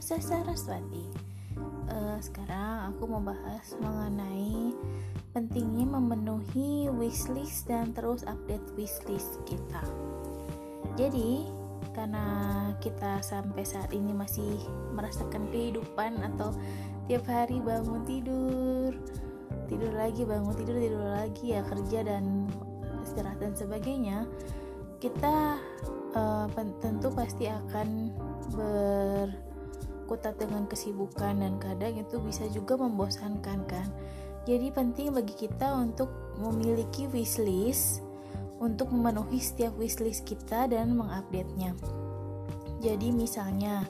Nisa Saraswati. Uh, sekarang aku mau bahas mengenai pentingnya memenuhi wishlist dan terus update wishlist kita. Jadi, karena kita sampai saat ini masih merasakan kehidupan atau tiap hari bangun tidur, tidur lagi, bangun tidur, tidur lagi ya kerja dan istirahat dan sebagainya, kita uh, tentu pasti akan berkutat dengan kesibukan dan kadang itu bisa juga membosankan kan? Jadi penting bagi kita untuk memiliki wishlist untuk memenuhi setiap wishlist kita dan mengupdate-nya. Jadi misalnya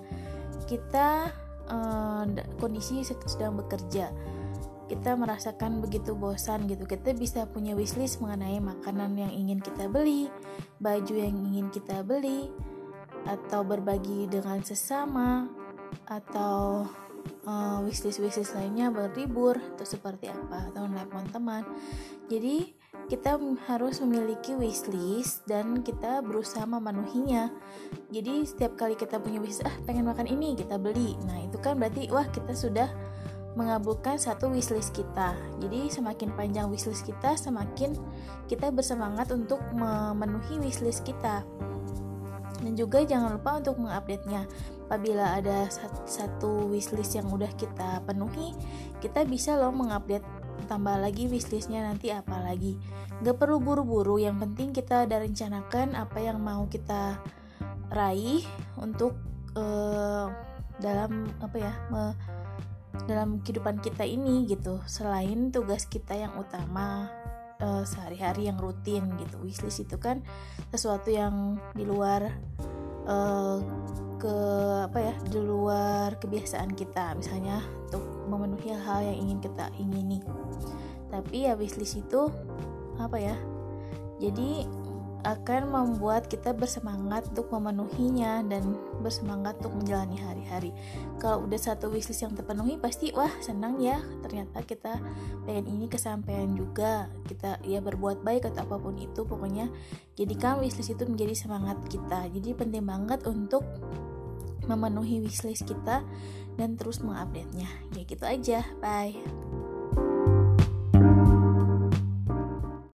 kita uh, kondisi sedang bekerja kita merasakan begitu bosan gitu kita bisa punya wishlist mengenai makanan yang ingin kita beli baju yang ingin kita beli atau berbagi dengan sesama atau uh, wishlist wishlist lainnya berlibur atau seperti apa atau nelpon teman jadi kita harus memiliki wishlist dan kita berusaha memenuhinya. Jadi setiap kali kita punya wishlist ah pengen makan ini kita beli. Nah itu kan berarti wah kita sudah mengabulkan satu wishlist kita. Jadi semakin panjang wishlist kita semakin kita bersemangat untuk memenuhi wishlist kita. Dan juga jangan lupa untuk mengupdate-nya apabila ada satu wishlist yang udah kita penuhi kita bisa loh mengupdate tambah lagi wishlistnya nanti apa lagi gak perlu buru-buru yang penting kita udah rencanakan apa yang mau kita raih untuk uh, dalam apa ya me, dalam kehidupan kita ini gitu. Selain tugas kita yang utama uh, sehari-hari yang rutin gitu. Wishlist itu kan sesuatu yang di luar uh, ke apa ya di luar kebiasaan kita. Misalnya untuk memenuhi hal yang ingin kita ingini. Tapi ya wishlist itu apa ya jadi akan membuat kita bersemangat untuk memenuhinya dan bersemangat untuk menjalani hari-hari. Kalau udah satu wishlist yang terpenuhi pasti wah senang ya ternyata kita pengen ini kesampaian juga kita ya berbuat baik atau apa pun itu pokoknya jadikan wishlist itu menjadi semangat kita. Jadi penting banget untuk memenuhi wishlist kita dan terus mengupdate-nya. Ya gitu aja. Bye.